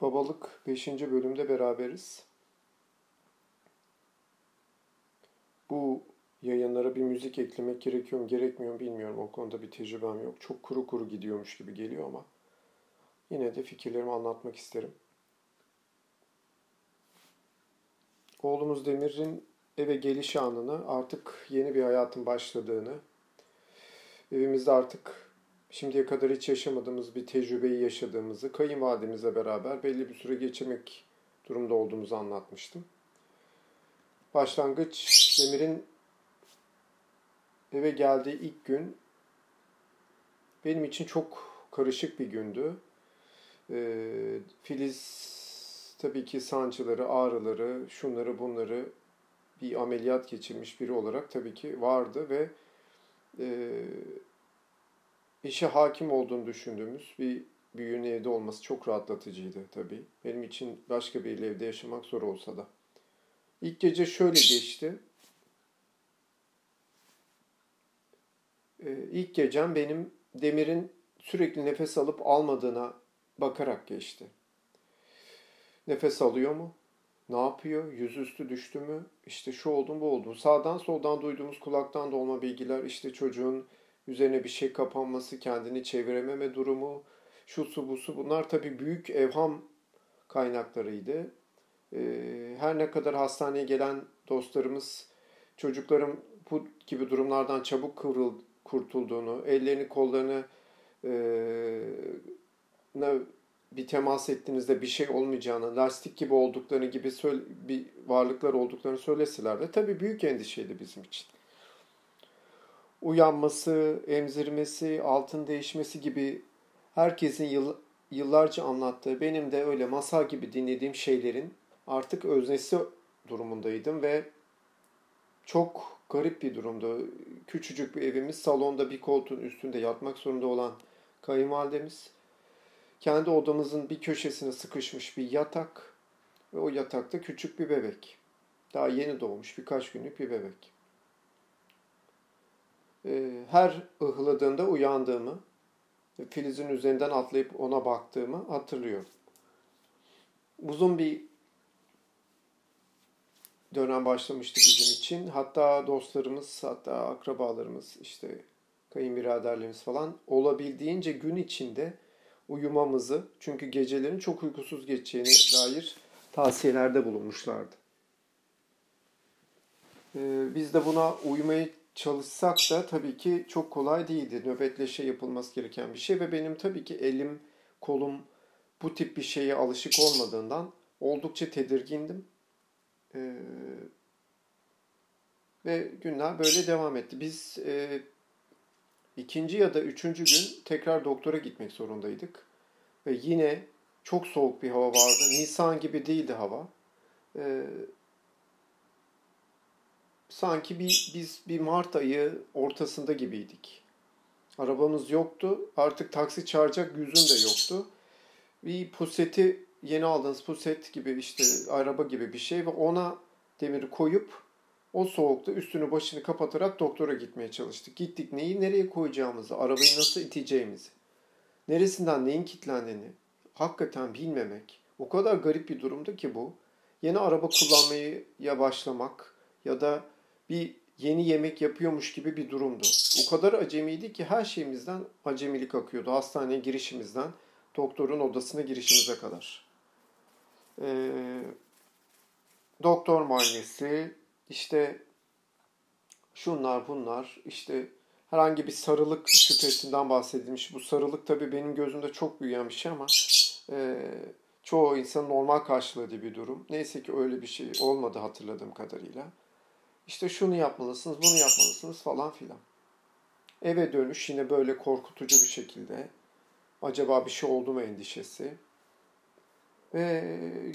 Babalık 5. bölümde beraberiz. Bu yayınlara bir müzik eklemek gerekiyor mu gerekmiyor mu bilmiyorum. O konuda bir tecrübem yok. Çok kuru kuru gidiyormuş gibi geliyor ama yine de fikirlerimi anlatmak isterim. Oğlumuz Demir'in eve geliş anını artık yeni bir hayatın başladığını, evimizde artık şimdiye kadar hiç yaşamadığımız bir tecrübeyi yaşadığımızı kayınvalidemizle beraber belli bir süre geçirmek durumda olduğumuzu anlatmıştım. Başlangıç Demir'in eve geldiği ilk gün benim için çok karışık bir gündü. Ee, Filiz tabii ki sancıları, ağrıları, şunları bunları bir ameliyat geçirmiş biri olarak tabii ki vardı ve e, işe hakim olduğunu düşündüğümüz bir büyüğün evde olması çok rahatlatıcıydı tabii. Benim için başka bir evde yaşamak zor olsa da. İlk gece şöyle geçti. Ee, ilk gecem benim Demir'in sürekli nefes alıp almadığına bakarak geçti. Nefes alıyor mu? Ne yapıyor? Yüzüstü düştü mü? İşte şu oldu mu bu oldu mu? Sağdan soldan duyduğumuz kulaktan dolma bilgiler işte çocuğun üzerine bir şey kapanması, kendini çevirememe durumu, şu su bu su bunlar tabii büyük evham kaynaklarıydı. Ee, her ne kadar hastaneye gelen dostlarımız çocukların bu gibi durumlardan çabuk kıvrıl, kurtulduğunu, ellerini kollarını e, bir temas ettiğinizde bir şey olmayacağını, lastik gibi olduklarını gibi söyle, bir varlıklar olduklarını söyleseler de tabii büyük endişeydi bizim için uyanması, emzirmesi, altın değişmesi gibi herkesin yıl, yıllarca anlattığı, benim de öyle masal gibi dinlediğim şeylerin artık öznesi durumundaydım ve çok garip bir durumdu. Küçücük bir evimiz, salonda bir koltuğun üstünde yatmak zorunda olan kayınvalidemiz, kendi odamızın bir köşesine sıkışmış bir yatak ve o yatakta küçük bir bebek. Daha yeni doğmuş birkaç günlük bir bebek. Ee, her ıhladığında uyandığımı, Filiz'in üzerinden atlayıp ona baktığımı hatırlıyorum. Uzun bir dönem başlamıştı bizim için. Hatta dostlarımız, hatta akrabalarımız, işte kayınbiraderlerimiz falan olabildiğince gün içinde uyumamızı, çünkü gecelerin çok uykusuz geçeceğine dair tavsiyelerde bulunmuşlardı. Ee, biz de buna uymayı çalışsak da tabii ki çok kolay değildi. Nöbetleşe yapılması gereken bir şey ve benim tabii ki elim, kolum bu tip bir şeye alışık olmadığından oldukça tedirgindim. Ee, ve günler böyle devam etti. Biz e, ikinci ya da üçüncü gün tekrar doktora gitmek zorundaydık. Ve yine çok soğuk bir hava vardı. Nisan gibi değildi hava. Ee, sanki bir, biz bir Mart ayı ortasında gibiydik. Arabamız yoktu. Artık taksi çağıracak yüzün de yoktu. Bir puseti yeni aldığınız puset gibi işte araba gibi bir şey ve ona demiri koyup o soğukta üstünü başını kapatarak doktora gitmeye çalıştık. Gittik neyi nereye koyacağımızı, arabayı nasıl iteceğimizi, neresinden neyin kilitlendiğini hakikaten bilmemek. O kadar garip bir durumda ki bu. Yeni araba kullanmaya başlamak ya da bir yeni yemek yapıyormuş gibi bir durumdu. O kadar acemiydi ki her şeyimizden acemilik akıyordu. Hastaneye girişimizden doktorun odasına girişimize kadar. Ee, doktor muayenesi, işte şunlar bunlar, işte herhangi bir sarılık şüphesinden bahsedilmiş. Bu sarılık tabii benim gözümde çok büyüyen bir şey ama e, çoğu insanın normal karşıladığı bir durum. Neyse ki öyle bir şey olmadı hatırladığım kadarıyla. İşte şunu yapmalısınız, bunu yapmalısınız falan filan. Eve dönüş yine böyle korkutucu bir şekilde. Acaba bir şey oldu mu endişesi. Ve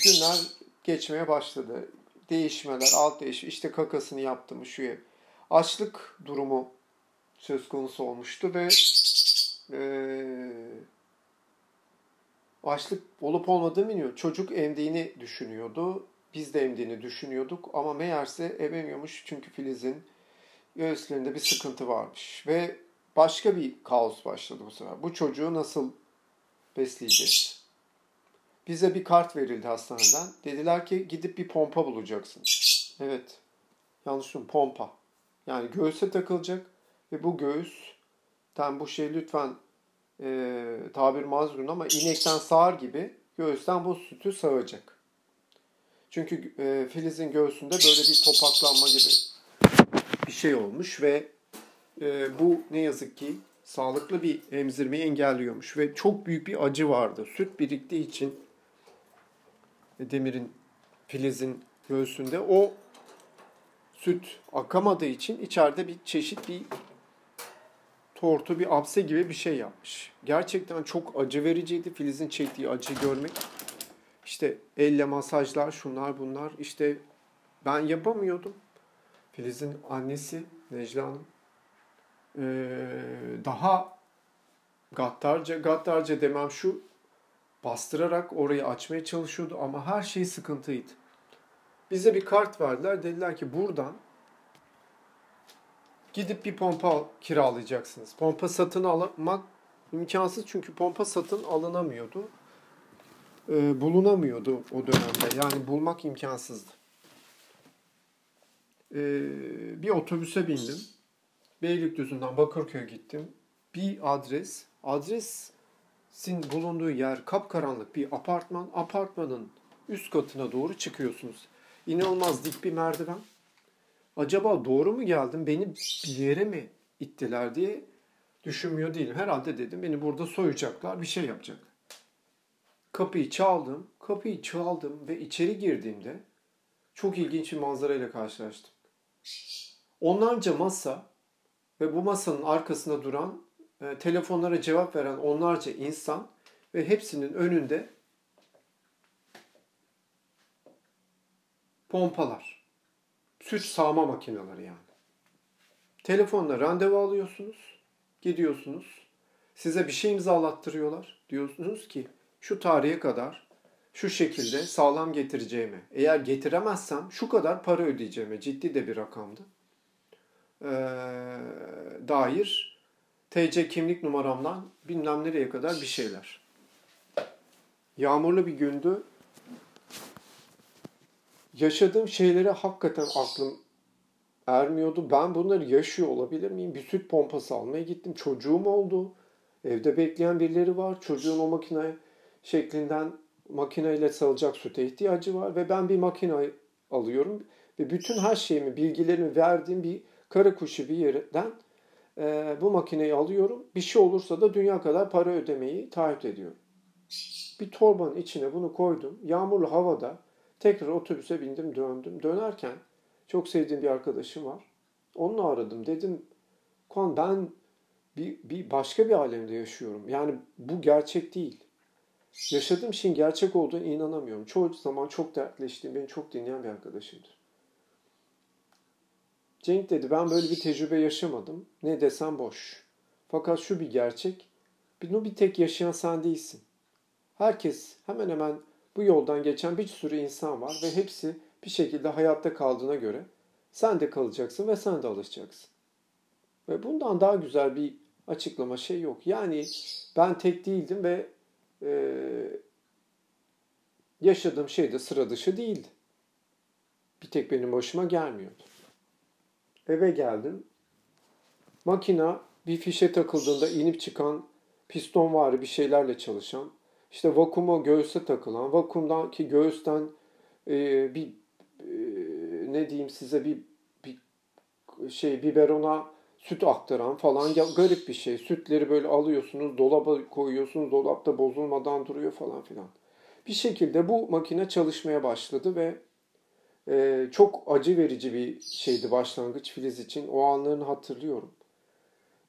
günler geçmeye başladı. Değişmeler, alt değiş, işte kakasını yaptı mı şu ev. Açlık durumu söz konusu olmuştu ve e, açlık olup olmadığını bilmiyor. Çocuk emdiğini düşünüyordu biz de emdiğini düşünüyorduk ama meğerse ememiyormuş çünkü Filiz'in göğüslerinde bir sıkıntı varmış. Ve başka bir kaos başladı bu sefer. Bu çocuğu nasıl besleyeceğiz? Bize bir kart verildi hastaneden. Dediler ki gidip bir pompa bulacaksınız. Evet. Yanlış mı? Pompa. Yani göğüse takılacak ve bu göğüsten bu şey lütfen e, tabir mazlum ama inekten sağar gibi göğüsten bu sütü sağacak. Çünkü e, Filiz'in göğsünde böyle bir topaklanma gibi bir şey olmuş ve e, bu ne yazık ki sağlıklı bir emzirmeyi engelliyormuş ve çok büyük bir acı vardı. Süt biriktiği için Demir'in Filiz'in göğsünde o süt akamadığı için içeride bir çeşit bir tortu, bir apse gibi bir şey yapmış. Gerçekten çok acı vericiydi Filiz'in çektiği acıyı görmek. İşte elle masajlar, şunlar bunlar. İşte ben yapamıyordum. Filiz'in annesi Necla Hanım daha gaddarca, gaddarca demem şu bastırarak orayı açmaya çalışıyordu ama her şey sıkıntıydı. Bize bir kart verdiler. Dediler ki buradan gidip bir pompa kiralayacaksınız. Pompa satın almak imkansız çünkü pompa satın alınamıyordu. Ee, bulunamıyordu o dönemde. Yani bulmak imkansızdı. Ee, bir otobüse bindim. Beylikdüzü'nden Bakırköy'e gittim. Bir adres. Adresin bulunduğu yer kapkaranlık bir apartman. Apartmanın üst katına doğru çıkıyorsunuz. İnanılmaz dik bir merdiven. Acaba doğru mu geldim? Beni bir yere mi ittiler diye düşünmüyor değilim. Herhalde dedim beni burada soyacaklar, bir şey yapacaklar. Kapıyı çaldım, kapıyı çaldım ve içeri girdiğimde çok ilginç bir manzarayla karşılaştım. Onlarca masa ve bu masanın arkasında duran, e, telefonlara cevap veren onlarca insan ve hepsinin önünde pompalar. Süt sağma makineleri yani. Telefonla randevu alıyorsunuz, gidiyorsunuz. Size bir şey imzalattırıyorlar. Diyorsunuz ki şu tarihe kadar şu şekilde sağlam getireceğime, eğer getiremezsem şu kadar para ödeyeceğime ciddi de bir rakamdı. Ee, dair TC kimlik numaramdan bilmem nereye kadar bir şeyler. Yağmurlu bir gündü yaşadığım şeylere hakikaten aklım ermiyordu. Ben bunları yaşıyor olabilir miyim? Bir süt pompası almaya gittim. Çocuğum oldu. Evde bekleyen birileri var. Çocuğun o makine şeklinden makineyle salacak süte ihtiyacı var. Ve ben bir makine alıyorum. Ve bütün her şeyimi, bilgilerimi verdiğim bir kara kuşu bir yerden e, bu makineyi alıyorum. Bir şey olursa da dünya kadar para ödemeyi taahhüt ediyorum. Bir torbanın içine bunu koydum. Yağmurlu havada Tekrar otobüse bindim döndüm. Dönerken çok sevdiğim bir arkadaşım var. Onunla aradım. Dedim Kuan ben bir, bir başka bir alemde yaşıyorum. Yani bu gerçek değil. Yaşadığım şeyin gerçek olduğunu inanamıyorum. Çoğu zaman çok dertleştiğim, beni çok dinleyen bir arkadaşımdır. Cenk dedi ben böyle bir tecrübe yaşamadım. Ne desem boş. Fakat şu bir gerçek. Bunu bir tek yaşayan sen değilsin. Herkes hemen hemen bu yoldan geçen bir sürü insan var ve hepsi bir şekilde hayatta kaldığına göre sen de kalacaksın ve sen de alışacaksın. Ve bundan daha güzel bir açıklama şey yok. Yani ben tek değildim ve e, yaşadığım şey de sıra dışı değildi. Bir tek benim başıma gelmiyordu. Eve geldim. Makina bir fişe takıldığında inip çıkan piston var bir şeylerle çalışan işte vakuma göğüse takılan, vakumdaki göğüsten e, bir e, ne diyeyim size bir, bir şey biberona süt aktaran falan garip bir şey. Sütleri böyle alıyorsunuz, dolaba koyuyorsunuz, dolapta bozulmadan duruyor falan filan. Bir şekilde bu makine çalışmaya başladı ve e, çok acı verici bir şeydi başlangıç Filiz için. O anlarını hatırlıyorum.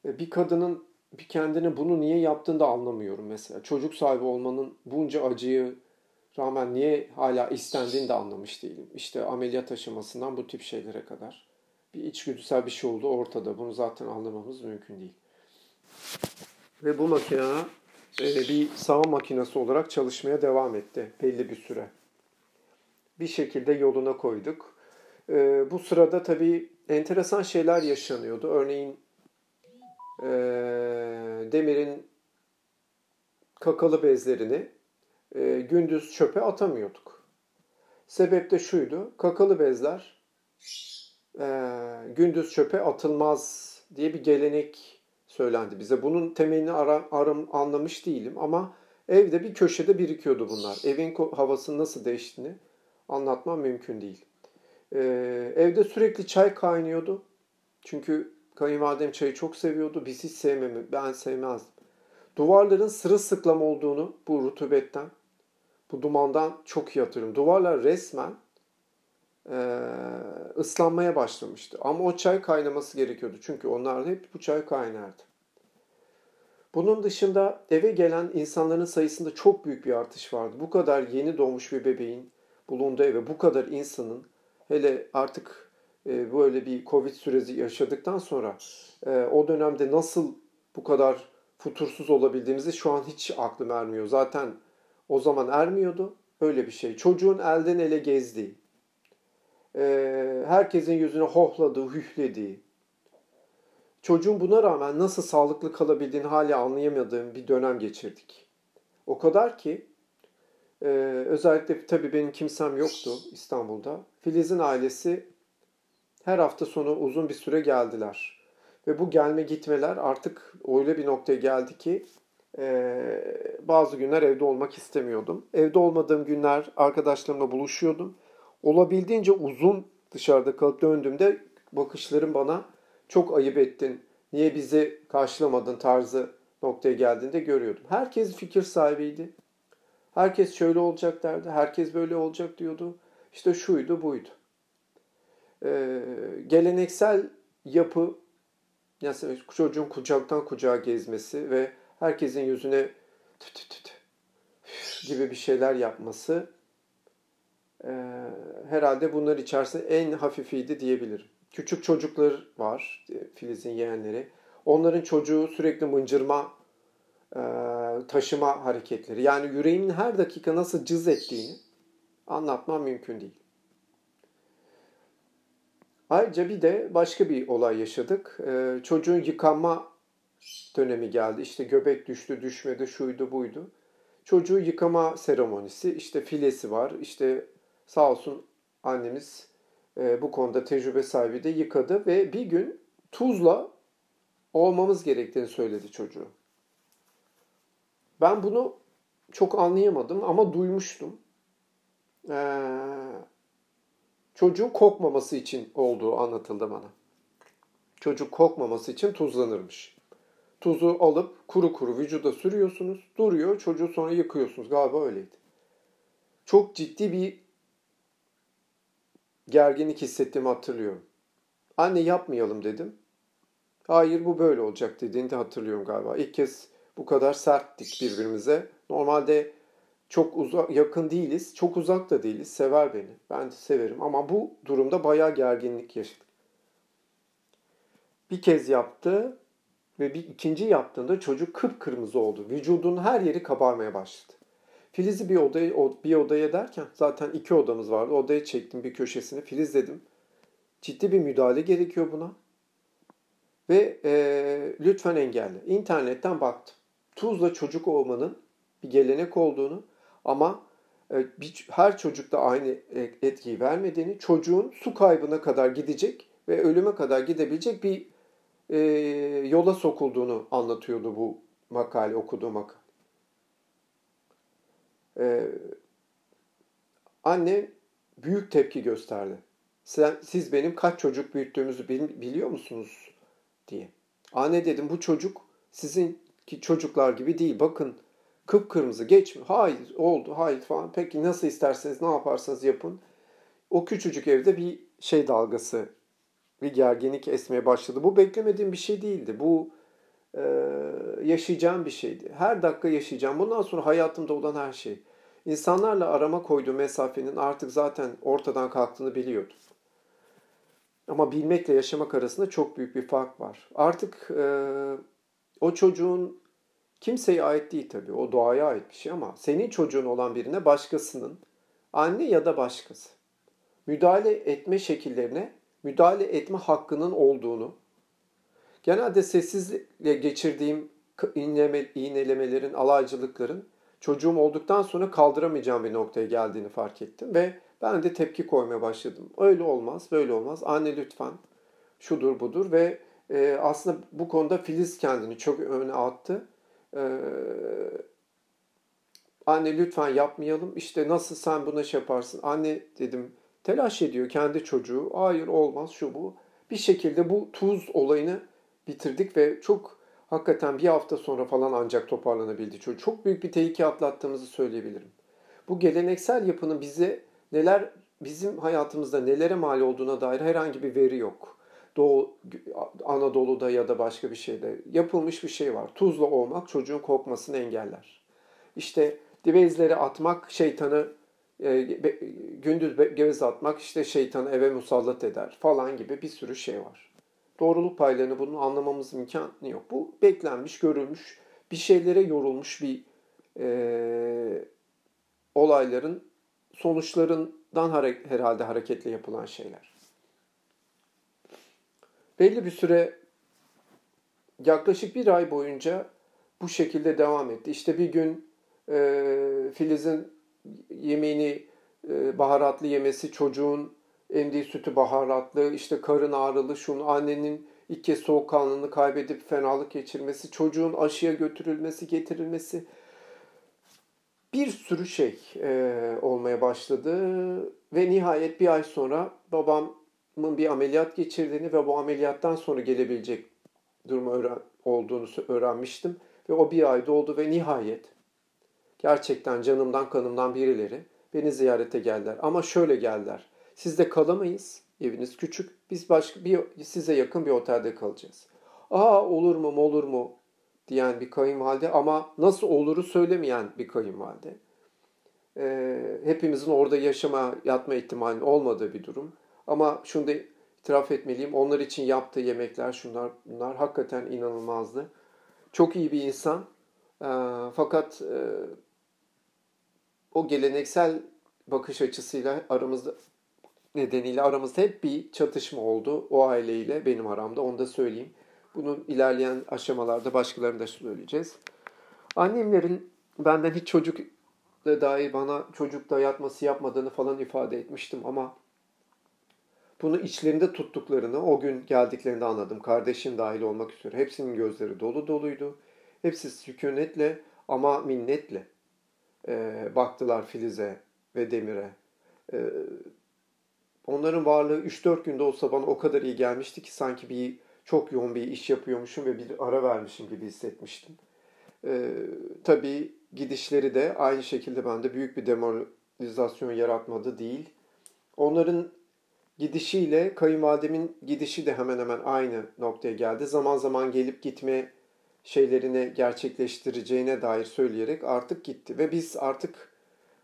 E, bir kadının bir kendine bunu niye yaptığını da anlamıyorum mesela. Çocuk sahibi olmanın bunca acıyı rağmen niye hala istendiğini de anlamış değilim. İşte ameliyat aşamasından bu tip şeylere kadar. Bir içgüdüsel bir şey oldu ortada. Bunu zaten anlamamız mümkün değil. Ve bu makine e, bir sağım makinesi olarak çalışmaya devam etti belli bir süre. Bir şekilde yoluna koyduk. E, bu sırada tabii enteresan şeyler yaşanıyordu. Örneğin e, demirin kakalı bezlerini e, gündüz çöpe atamıyorduk. Sebep de şuydu. Kakalı bezler e, gündüz çöpe atılmaz diye bir gelenek söylendi bize. Bunun temelini ara, aram, anlamış değilim ama evde bir köşede birikiyordu bunlar. Evin havasının nasıl değiştiğini anlatmam mümkün değil. Ee, evde sürekli çay kaynıyordu. Çünkü kayınvalidem çayı çok seviyordu. Biz hiç sevmemi, ben sevmezdim. Duvarların sırılsıklam olduğunu bu rutubetten, bu dumandan çok iyi hatırlıyorum. Duvarlar resmen e, ıslanmaya başlamıştı. Ama o çay kaynaması gerekiyordu. Çünkü onlar hep bu çay kaynardı. Bunun dışında eve gelen insanların sayısında çok büyük bir artış vardı. Bu kadar yeni doğmuş bir bebeğin bulunduğu eve bu kadar insanın hele artık e, böyle bir Covid süreci yaşadıktan sonra e, o dönemde nasıl bu kadar futursuz olabildiğimizi şu an hiç aklım ermiyor. Zaten o zaman ermiyordu. Öyle bir şey. Çocuğun elden ele gezdiği, herkesin yüzüne hohladığı, hühlediği, çocuğun buna rağmen nasıl sağlıklı kalabildiğini hala anlayamadığım bir dönem geçirdik. O kadar ki e, özellikle tabii benim kimsem yoktu İstanbul'da. Filiz'in ailesi her hafta sonu uzun bir süre geldiler. Ve bu gelme gitmeler artık öyle bir noktaya geldi ki e, bazı günler evde olmak istemiyordum. Evde olmadığım günler arkadaşlarımla buluşuyordum olabildiğince uzun dışarıda kalıp döndüğümde bakışlarım bana çok ayıp ettin, niye bizi karşılamadın tarzı noktaya geldiğinde görüyordum. Herkes fikir sahibiydi. Herkes şöyle olacak derdi, herkes böyle olacak diyordu. İşte şuydu buydu. Ee, geleneksel yapı, yani çocuğun kucaktan kucağa gezmesi ve herkesin yüzüne tüt tüt tüt gibi bir şeyler yapması ee, herhalde bunlar içerisinde en hafifiydi diyebilirim. Küçük çocuklar var, e, Filiz'in yeğenleri. Onların çocuğu sürekli mıncırma, e, taşıma hareketleri. Yani yüreğimin her dakika nasıl cız ettiğini anlatmam mümkün değil. Ayrıca bir de başka bir olay yaşadık. Ee, çocuğun yıkanma dönemi geldi. İşte göbek düştü, düşmedi, şuydu, buydu. Çocuğu yıkama seremonisi, işte filesi var, işte Sağ olsun annemiz e, bu konuda tecrübe sahibi de yıkadı ve bir gün tuzla olmamız gerektiğini söyledi çocuğu. Ben bunu çok anlayamadım ama duymuştum. Ee, çocuğun kokmaması için olduğu anlatıldı bana. Çocuk kokmaması için tuzlanırmış. Tuzu alıp kuru kuru vücuda sürüyorsunuz. Duruyor. Çocuğu sonra yıkıyorsunuz. Galiba öyleydi. Çok ciddi bir gerginlik hissettiğimi hatırlıyorum. Anne yapmayalım dedim. Hayır bu böyle olacak dediğini de hatırlıyorum galiba. İlk kez bu kadar serttik birbirimize. Normalde çok uzak, yakın değiliz. Çok uzak da değiliz. Sever beni. Ben de severim. Ama bu durumda bayağı gerginlik yaşadık. Bir kez yaptı ve bir ikinci yaptığında çocuk kıpkırmızı oldu. Vücudunun her yeri kabarmaya başladı. Filiz'i bir odaya, bir odaya derken zaten iki odamız vardı. Odaya çektim bir köşesini. Filiz dedim. Ciddi bir müdahale gerekiyor buna. Ve e, lütfen engelle. İnternetten baktım. Tuzla çocuk olmanın bir gelenek olduğunu ama e, bir, her çocukta aynı e, etkiyi vermediğini, çocuğun su kaybına kadar gidecek ve ölüme kadar gidebilecek bir e, yola sokulduğunu anlatıyordu bu makale, okuduğum makale. Ee, anne büyük tepki gösterdi. Sen, siz benim kaç çocuk büyüttüğümüzü biliyor musunuz diye. Anne dedim bu çocuk sizin çocuklar gibi değil. Bakın kıpkırmızı geç mi? Hayır oldu hayır falan. Peki nasıl isterseniz ne yaparsanız yapın. O küçücük evde bir şey dalgası, bir gerginlik esmeye başladı. Bu beklemediğim bir şey değildi. Bu e, yaşayacağım bir şeydi. Her dakika yaşayacağım. Bundan sonra hayatımda olan her şey. İnsanlarla arama koyduğu mesafenin artık zaten ortadan kalktığını biliyordum. Ama bilmekle yaşamak arasında çok büyük bir fark var. Artık e, o çocuğun kimseye ait değil tabii. O doğaya ait bir şey ama senin çocuğun olan birine başkasının, anne ya da başkası müdahale etme şekillerine müdahale etme hakkının olduğunu, genelde sessizle geçirdiğim iğnelemelerin, alaycılıkların çocuğum olduktan sonra kaldıramayacağım bir noktaya geldiğini fark ettim ve ben de tepki koymaya başladım. Öyle olmaz, böyle olmaz. Anne lütfen şudur budur ve e, aslında bu konuda Filiz kendini çok öne attı. E, anne lütfen yapmayalım. İşte nasıl sen buna şey yaparsın? Anne dedim telaş ediyor kendi çocuğu. Hayır olmaz şu bu. Bir şekilde bu tuz olayını bitirdik ve çok hakikaten bir hafta sonra falan ancak toparlanabildi çocuk. Çok büyük bir tehlike atlattığımızı söyleyebilirim. Bu geleneksel yapının bize neler bizim hayatımızda nelere mal olduğuna dair herhangi bir veri yok. Doğu, Anadolu'da ya da başka bir şeyde yapılmış bir şey var. Tuzla olmak çocuğun korkmasını engeller. İşte divezleri atmak şeytanı e, gündüz gevez atmak işte şeytanı eve musallat eder falan gibi bir sürü şey var. Doğruluk paylarını bunu anlamamız imkanı yok. Bu beklenmiş, görülmüş, bir şeylere yorulmuş bir e, olayların sonuçlarından hare- herhalde hareketle yapılan şeyler. Belli bir süre yaklaşık bir ay boyunca bu şekilde devam etti. İşte bir gün e, Filiz'in yemeğini e, baharatlı yemesi, çocuğun emdiği sütü baharatlı, işte karın ağrılı, şunu annenin ilk kez soğukkanlılığını kaybedip fenalık geçirmesi, çocuğun aşıya götürülmesi, getirilmesi. Bir sürü şey e, olmaya başladı ve nihayet bir ay sonra babamın bir ameliyat geçirdiğini ve bu ameliyattan sonra gelebilecek durumu öğren, olduğunu öğrenmiştim ve o bir ayda oldu ve nihayet gerçekten canımdan kanımdan birileri beni ziyarete geldiler. Ama şöyle geldiler sizde kalamayız eviniz küçük biz başka bir size yakın bir otelde kalacağız. Aa olur mu olur mu diyen bir kayınvalide ama nasıl oluru söylemeyen bir kayınvalide. Ee, hepimizin orada yaşama, yatma ihtimalinin olmadığı bir durum. Ama şunu da itiraf etmeliyim. Onlar için yaptığı yemekler şunlar bunlar hakikaten inanılmazdı. Çok iyi bir insan. Ee, fakat e, o geleneksel bakış açısıyla aramızda nedeniyle aramızda hep bir çatışma oldu o aileyle benim aramda onu da söyleyeyim. Bunun ilerleyen aşamalarda başkalarını da söyleyeceğiz. Annemlerin benden hiç çocuk dair bana çocukta yatması yapmadığını falan ifade etmiştim ama bunu içlerinde tuttuklarını o gün geldiklerinde anladım. Kardeşim dahil olmak üzere. Hepsinin gözleri dolu doluydu. Hepsi sükunetle ama minnetle e, baktılar Filiz'e ve Demir'e. E, onların varlığı 3-4 günde olsa bana o kadar iyi gelmişti ki sanki bir çok yoğun bir iş yapıyormuşum ve bir ara vermişim gibi hissetmiştim. Ee, tabii gidişleri de aynı şekilde bende büyük bir demoralizasyon yaratmadı değil. Onların gidişiyle kayınvalidemin gidişi de hemen hemen aynı noktaya geldi. Zaman zaman gelip gitme şeylerini gerçekleştireceğine dair söyleyerek artık gitti. Ve biz artık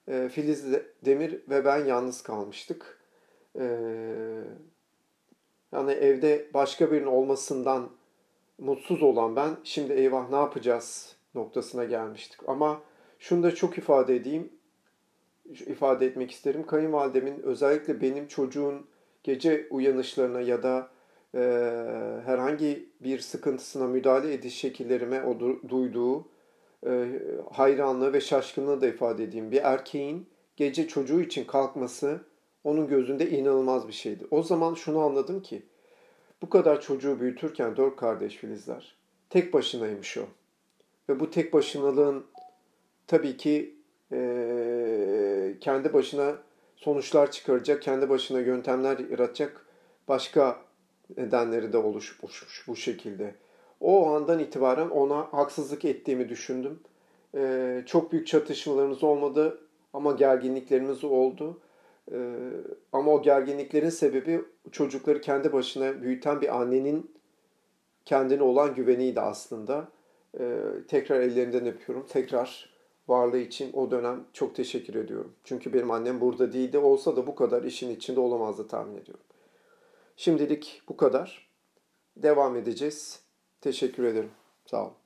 e, Filiz Demir ve ben yalnız kalmıştık. E, yani evde başka birinin olmasından mutsuz olan ben şimdi eyvah ne yapacağız noktasına gelmiştik. Ama şunu da çok ifade edeyim, ifade etmek isterim. Kayınvalidemin özellikle benim çocuğun gece uyanışlarına ya da e, herhangi bir sıkıntısına müdahale ediş şekillerime o duyduğu e, hayranlığı ve şaşkınlığı da ifade edeyim. Bir erkeğin gece çocuğu için kalkması onun gözünde inanılmaz bir şeydi. O zaman şunu anladım ki bu kadar çocuğu büyütürken dört kardeş Filizler tek başınaymış o. Ve bu tek başınalığın tabii ki e, kendi başına sonuçlar çıkaracak, kendi başına yöntemler yaratacak başka nedenleri de oluşmuş bu şekilde. O andan itibaren ona haksızlık ettiğimi düşündüm. E, çok büyük çatışmalarımız olmadı ama gerginliklerimiz oldu. Ee, ama o gerginliklerin sebebi çocukları kendi başına büyüten bir annenin kendine olan güveniydi aslında. Ee, tekrar ellerinden öpüyorum. Tekrar varlığı için o dönem çok teşekkür ediyorum. Çünkü benim annem burada değildi. Olsa da bu kadar işin içinde olamazdı tahmin ediyorum. Şimdilik bu kadar. Devam edeceğiz. Teşekkür ederim. Sağ olun.